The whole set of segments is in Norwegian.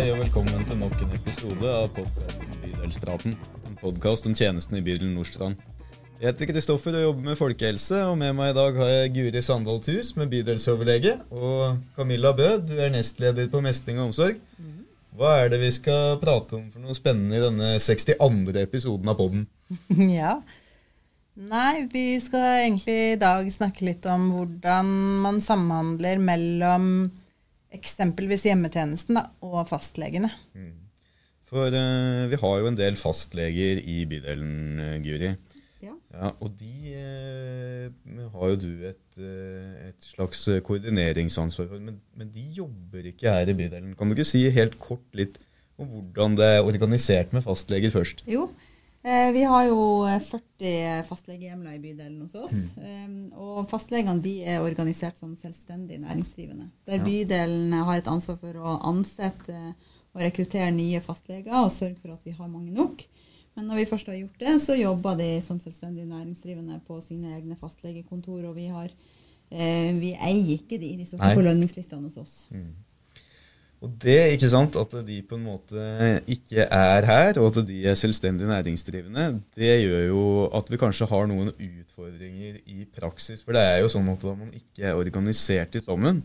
Hei og velkommen til nok en episode av podkasten Bydelspraten. En podkast om tjenestene i bydelen Nordstrand. Jeg heter Kristoffer og jobber med folkehelse, og med meg i dag har jeg Guri Sandal Thus med bydelsoverlege, og Camilla Bø, du er nestleder på Mestring og omsorg. Hva er det vi skal prate om for noe spennende i denne 62. episoden av podden? Ja. Nei, vi skal egentlig i dag snakke litt om hvordan man samhandler mellom eksempelvis hjemmetjenesten da, og fastlegene. For uh, vi har jo en del fastleger i bydelen, eh, Guri. Ja. Ja, og de eh, har jo du et, et slags koordineringsansvar for, men, men de jobber ikke her i bydelen. Kan du ikke si helt kort litt om hvordan det er organisert med fastleger først? Jo, eh, vi har jo eh, 40 fastlegehjemler i bydelen hos oss. Mm. og fastlegene de er organisert som selvstendig næringsdrivende. Der bydelen har et ansvar for å ansette og rekruttere nye fastleger og sørge for at vi har mange nok. Men når vi først har gjort det, så jobber de som selvstendig næringsdrivende på sine egne fastlegekontor. Og vi, har, eh, vi eier ikke de, de står på lønningslistene hos oss. Og det, ikke sant, at de på en måte ikke er her, og at de er selvstendig næringsdrivende, det gjør jo at vi kanskje har noen utfordringer i praksis. For det er jo sånn at da man ikke er organisert i sammen,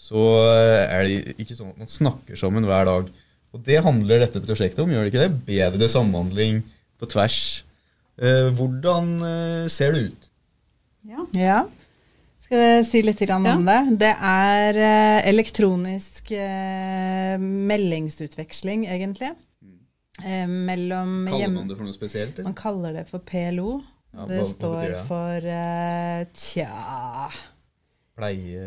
så er det ikke sånn at man snakker sammen hver dag. Og det handler dette prosjektet om, gjør det ikke det? Bedre samhandling på tvers. Eh, Hvordan eh, ser det ut? Ja. Ja. Skal jeg si litt om ja. det? Det er eh, elektronisk eh, meldingsutveksling, egentlig. Eh, mellom Kaller hjem... man det for noe spesielt? eller? Man kaller det for PLO. Ja, det står betyr det? for tja Pleie,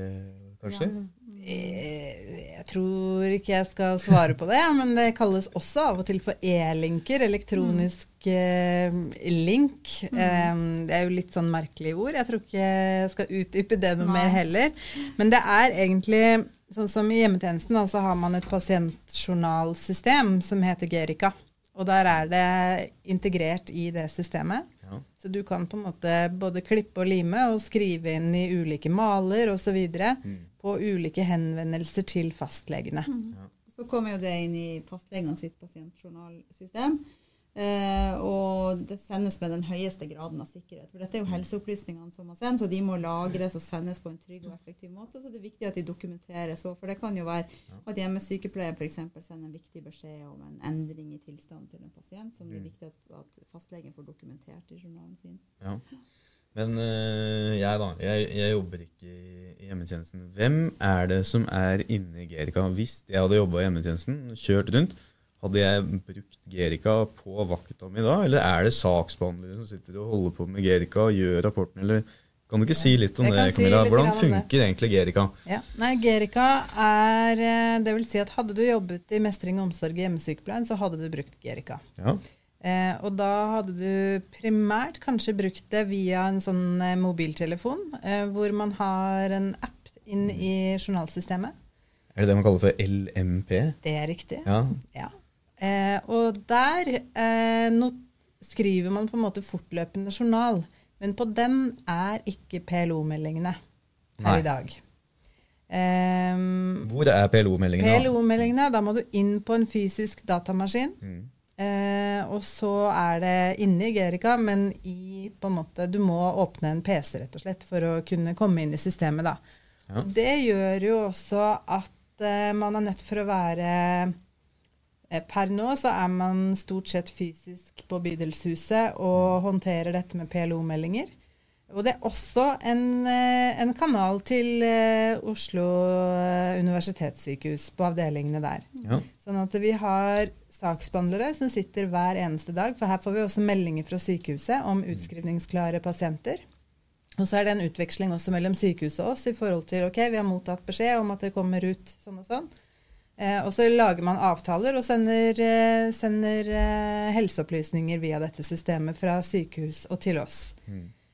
kanskje? Eh, Jeg tror ikke jeg skal svare på det, men det kalles også av og til for e-linker. Elektronisk mm. link. Mm. det er jo litt sånn merkelige ord. Jeg tror ikke jeg skal utdype det noe Nei. mer heller. Men det er egentlig sånn som i hjemmetjenesten, da, så har man et pasientjournalsystem som heter Gerica. Og der er det integrert i det systemet. Ja. Så du kan på en måte både klippe og lime og skrive inn i ulike maler osv. Mm. På ulike henvendelser til fastlegene. Så kommer jo det inn i fastlegene sitt pasientjournalsystem. Eh, og det sendes med den høyeste graden av sikkerhet. For dette er jo helseopplysningene som må sendes, og de må lagres og sendes på en trygg og effektiv måte. Så det er viktig at de dokumenteres òg. For det kan jo være at hjemmesykepleier f.eks. sender en viktig beskjed om en endring i tilstanden til en pasient, som det er viktig at, at fastlegen får dokumentert i journalen sin. Ja. Men øh, jeg, da. Jeg, jeg jobber ikke i hjemmetjenesten. Hvem er det som er inne i Gerica? Hvis jeg hadde jobba i hjemmetjenesten, kjørt rundt, hadde jeg brukt Gerica på vakta mi da? Eller er det saksbehandlere som sitter og holder på med Gerica og gjør rapporten, eller kan du ikke si litt om Jeg det, Camilla? si? Hvordan funker egentlig Gerica? Ja. Nei, Gerica er eh, Det vil si at hadde du jobbet i mestring og omsorg i hjemmesykepleien, så hadde du brukt Gerica. Ja. Eh, og da hadde du primært kanskje brukt det via en sånn eh, mobiltelefon, eh, hvor man har en app inn i journalsystemet. Er det det man kaller for LMP? Det er riktig. Ja. Ja. Eh, og der eh, nå skriver man på en måte fortløpende journal, men på den er ikke PLO-meldingene her Nei. i dag. Eh, Hvor er PLO-meldingene? PLO-meldingene, da må du inn på en fysisk datamaskin. Mm. Eh, og så er det inne i Gerica, men i på en måte Du må åpne en PC rett og slett for å kunne komme inn i systemet. da. Ja. Det gjør jo også at eh, man er nødt for å være eh, Per nå så er man stort sett fysisk på bydelshuset og håndterer dette med PLO-meldinger. Og det er også en, eh, en kanal til eh, Oslo eh, universitetssykehus på avdelingene der. Ja. Sånn at vi har saksbehandlere som sitter hver eneste dag, for her får vi også meldinger fra sykehuset om utskrivningsklare pasienter. Og så er det en utveksling også mellom sykehuset og oss i forhold til ok, vi har mottatt beskjed om at det kommer ut sånn og sånn. Eh, og så lager man avtaler og sender, eh, sender eh, helseopplysninger via dette systemet fra sykehus og til oss.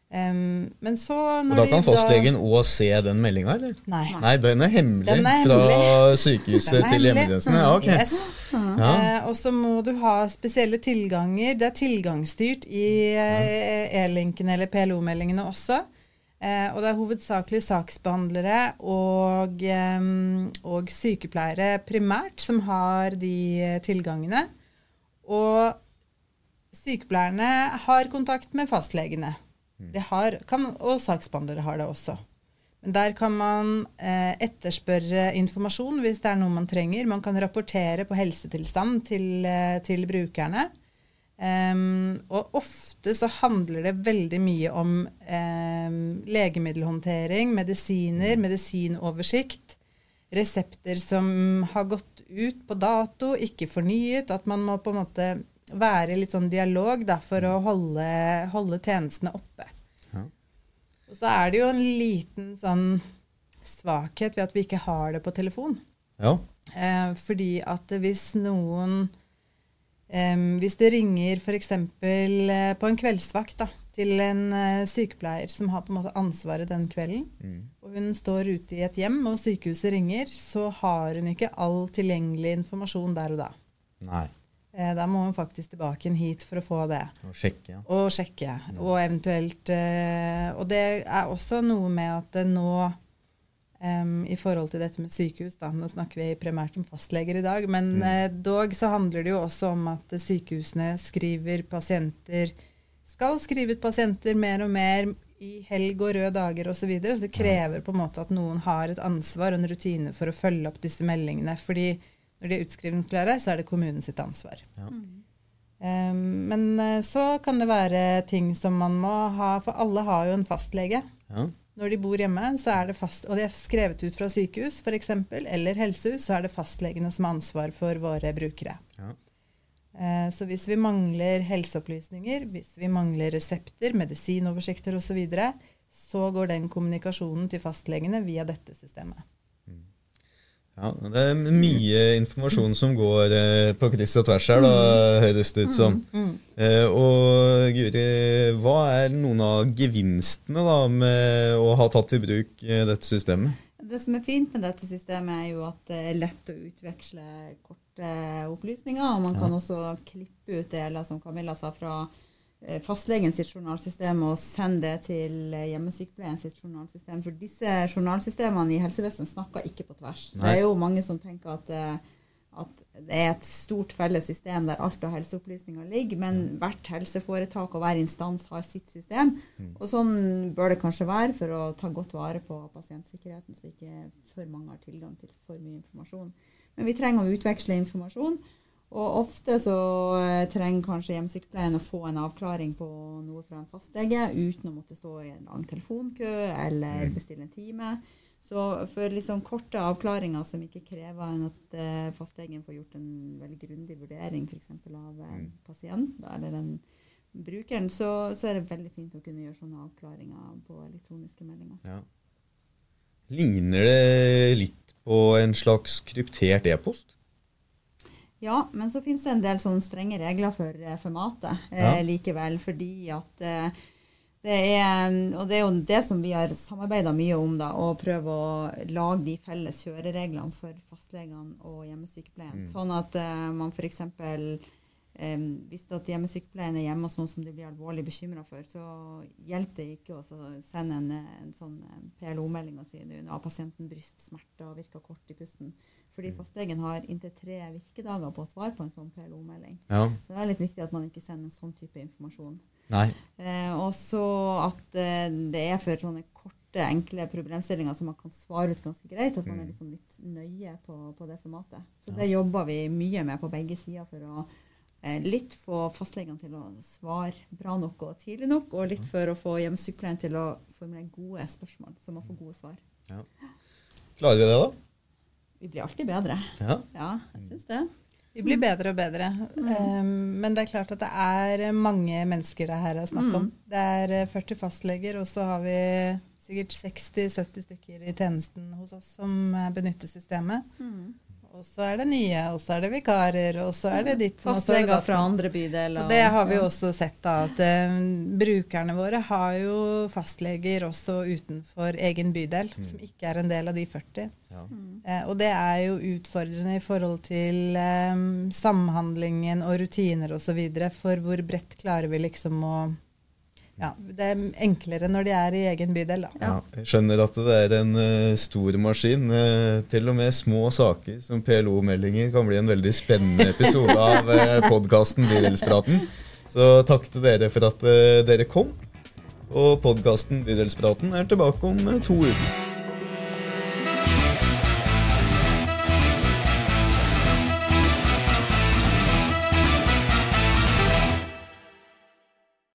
Em, men så Og da kan fastlegen òg se den meldinga, eller? Nei. Nei, den er hemmelig Den er fra hemmelig. sykehuset er til hjemmetjenesten. Ja, ok. Yes. Ja. Uh, og så må du ha spesielle tilganger. Det er tilgangsstyrt i uh, e-linkene eller PLO-meldingene også. Uh, og det er hovedsakelig saksbehandlere og, um, og sykepleiere primært som har de tilgangene. Og sykepleierne har kontakt med fastlegene. Det har, kan, og saksbehandlere har det også. Men der kan man eh, etterspørre informasjon hvis det er noe man trenger. Man kan rapportere på helsetilstand til, eh, til brukerne. Um, og ofte så handler det veldig mye om um, legemiddelhåndtering, medisiner, medisinoversikt, resepter som har gått ut på dato, ikke fornyet. At man må på en måte være litt sånn dialog da, for å holde, holde tjenestene oppe. Ja. Og så er det jo en liten sånn svakhet ved at vi ikke har det på telefon. Ja. Eh, fordi at hvis noen eh, hvis det ringer f.eks. Eh, på en kveldsvakt da, til en uh, sykepleier som har på en måte ansvaret den kvelden, mm. og hun står ute i et hjem og sykehuset ringer, så har hun ikke all tilgjengelig informasjon der og da. Nei. Uh, da må hun faktisk tilbake hit for å få det. Og sjekke. Ja. Og sjekke. Ja. Og eventuelt Og det er også noe med at det nå Um, I forhold til dette med sykehus, da. nå snakker vi primært om fastleger i dag, men mm. eh, dog så handler det jo også om at sykehusene skriver pasienter Skal skrive ut pasienter mer og mer i helg og røde dager osv. Så, videre, så det krever på en måte at noen har et ansvar og en rutine for å følge opp disse meldingene. fordi når de er utskrivningsklare, så er det kommunen sitt ansvar. Ja. Um, men uh, så kan det være ting som man må ha, for alle har jo en fastlege. Ja. Når de bor hjemme, så er det fast, og de er skrevet ut fra sykehus for eksempel, eller helsehus, så er det fastlegene som har ansvar for våre brukere. Ja. Eh, så hvis vi mangler helseopplysninger, hvis vi mangler resepter, medisinoversikter osv., så, videre, så går den kommunikasjonen til fastlegene via dette systemet. Ja, Det er mye informasjon som går eh, på kryss og tvers her, da, mm. høres det ut som. Mm, mm. Eh, og Guri, hva er noen av gevinstene da, med å ha tatt i bruk eh, dette systemet? Det som er fint med dette systemet, er jo at det er lett å utveksle korte opplysninger. Og man kan også klippe ut deler, som Camilla sa, fra fastlegen sitt journalsystem og sende det til eh, hjemmesykepleien sitt journalsystem. For disse journalsystemene i helsevesenet snakker ikke på tvers. Nei. Det er jo mange som tenker at, eh, at, det er et stort felles system der alt av helseopplysninger ligger, men hvert helseforetak og hver instans har sitt system. Mm. Og sånn bør det kanskje være for å ta godt vare på pasientsikkerheten, så ikke for mange har tilgang til for mye informasjon. Men vi trenger å utveksle informasjon. Og ofte så eh, trenger kanskje hjemmesykepleien å få en avklaring på noe fra en fastlege uten å måtte stå i en lang telefonkø eller mm. bestille en time. Så for liksom korte avklaringer som ikke krever enn at uh, fastlegen får gjort en veldig grundig vurdering f.eks. av en mm. pasient eller en brukeren, så, så, er det veldig fint å kunne gjøre sånne avklaringer på elektroniske meldinger. Ja. Ligner det litt på en slags kryptert e-post? Ja, men så finnes det en del sånne strenge regler for eh, formatet eh, ja. likevel. Fordi at eh, det er Og det er jo det som vi har samarbeida mye om, da, å prøve å lage de felles kjørereglene for fastlegene og hjemmesykepleien. Mm. Sånn at eh, man f.eks. Um, hvis at hjemmesykepleien er hjemme hos noen som de blir alvorlig bekymra for, så hjelper det ikke å sende en, en sånn PLO-melding og si nå har pasienten brystsmerter og virker kort i pusten. Fordi mm. fastlegen har inntil tre virkedager på å svare på en sånn PLO-melding. Ja. Så det er litt viktig at man ikke sender en sånn type informasjon. Eh, og så at eh, det er for sånne korte, enkle problemstillinger som man kan svare ut ganske greit. At man er mm. liksom litt nøye på, på det formatet. Så ja. det jobber vi mye med på begge sider for å litt få fastlegene til å svare bra nok og tidlig nok, og litt for å få hjemmesykepleieren til å formulere gode spørsmål, så man får gode svar. Ja. Klarer vi det, da? Vi blir alltid bedre. Ja, ja jeg syns det. Vi blir bedre og bedre. Mm. Um, men det er klart at det er mange mennesker det her er snakk om. Mm. Det er 40 eh, fastleger, og så har vi sikkert 60-70 stykker i tjenesten hos oss som eh, benytter systemet. Mm. Og så er det nye, og så er det vikarer, og så er det ditt. Fastleger fra andre bydeler. Og det har vi jo også sett, da. At uh, brukerne våre har jo fastleger også utenfor egen bydel, mm. som ikke er en del av de 40. Ja. Uh, og det er jo utfordrende i forhold til um, samhandlingen og rutiner osv. For hvor bredt klarer vi liksom å ja, det er enklere når de er i egen bydel, da. Ja, jeg skjønner at det er en uh, stor maskin. Uh, til og med små saker som PLO-meldinger kan bli en veldig spennende episode av uh, podkasten Bydelspraten. Så takk til dere for at uh, dere kom. Og podkasten Bydelspraten er tilbake om to uker.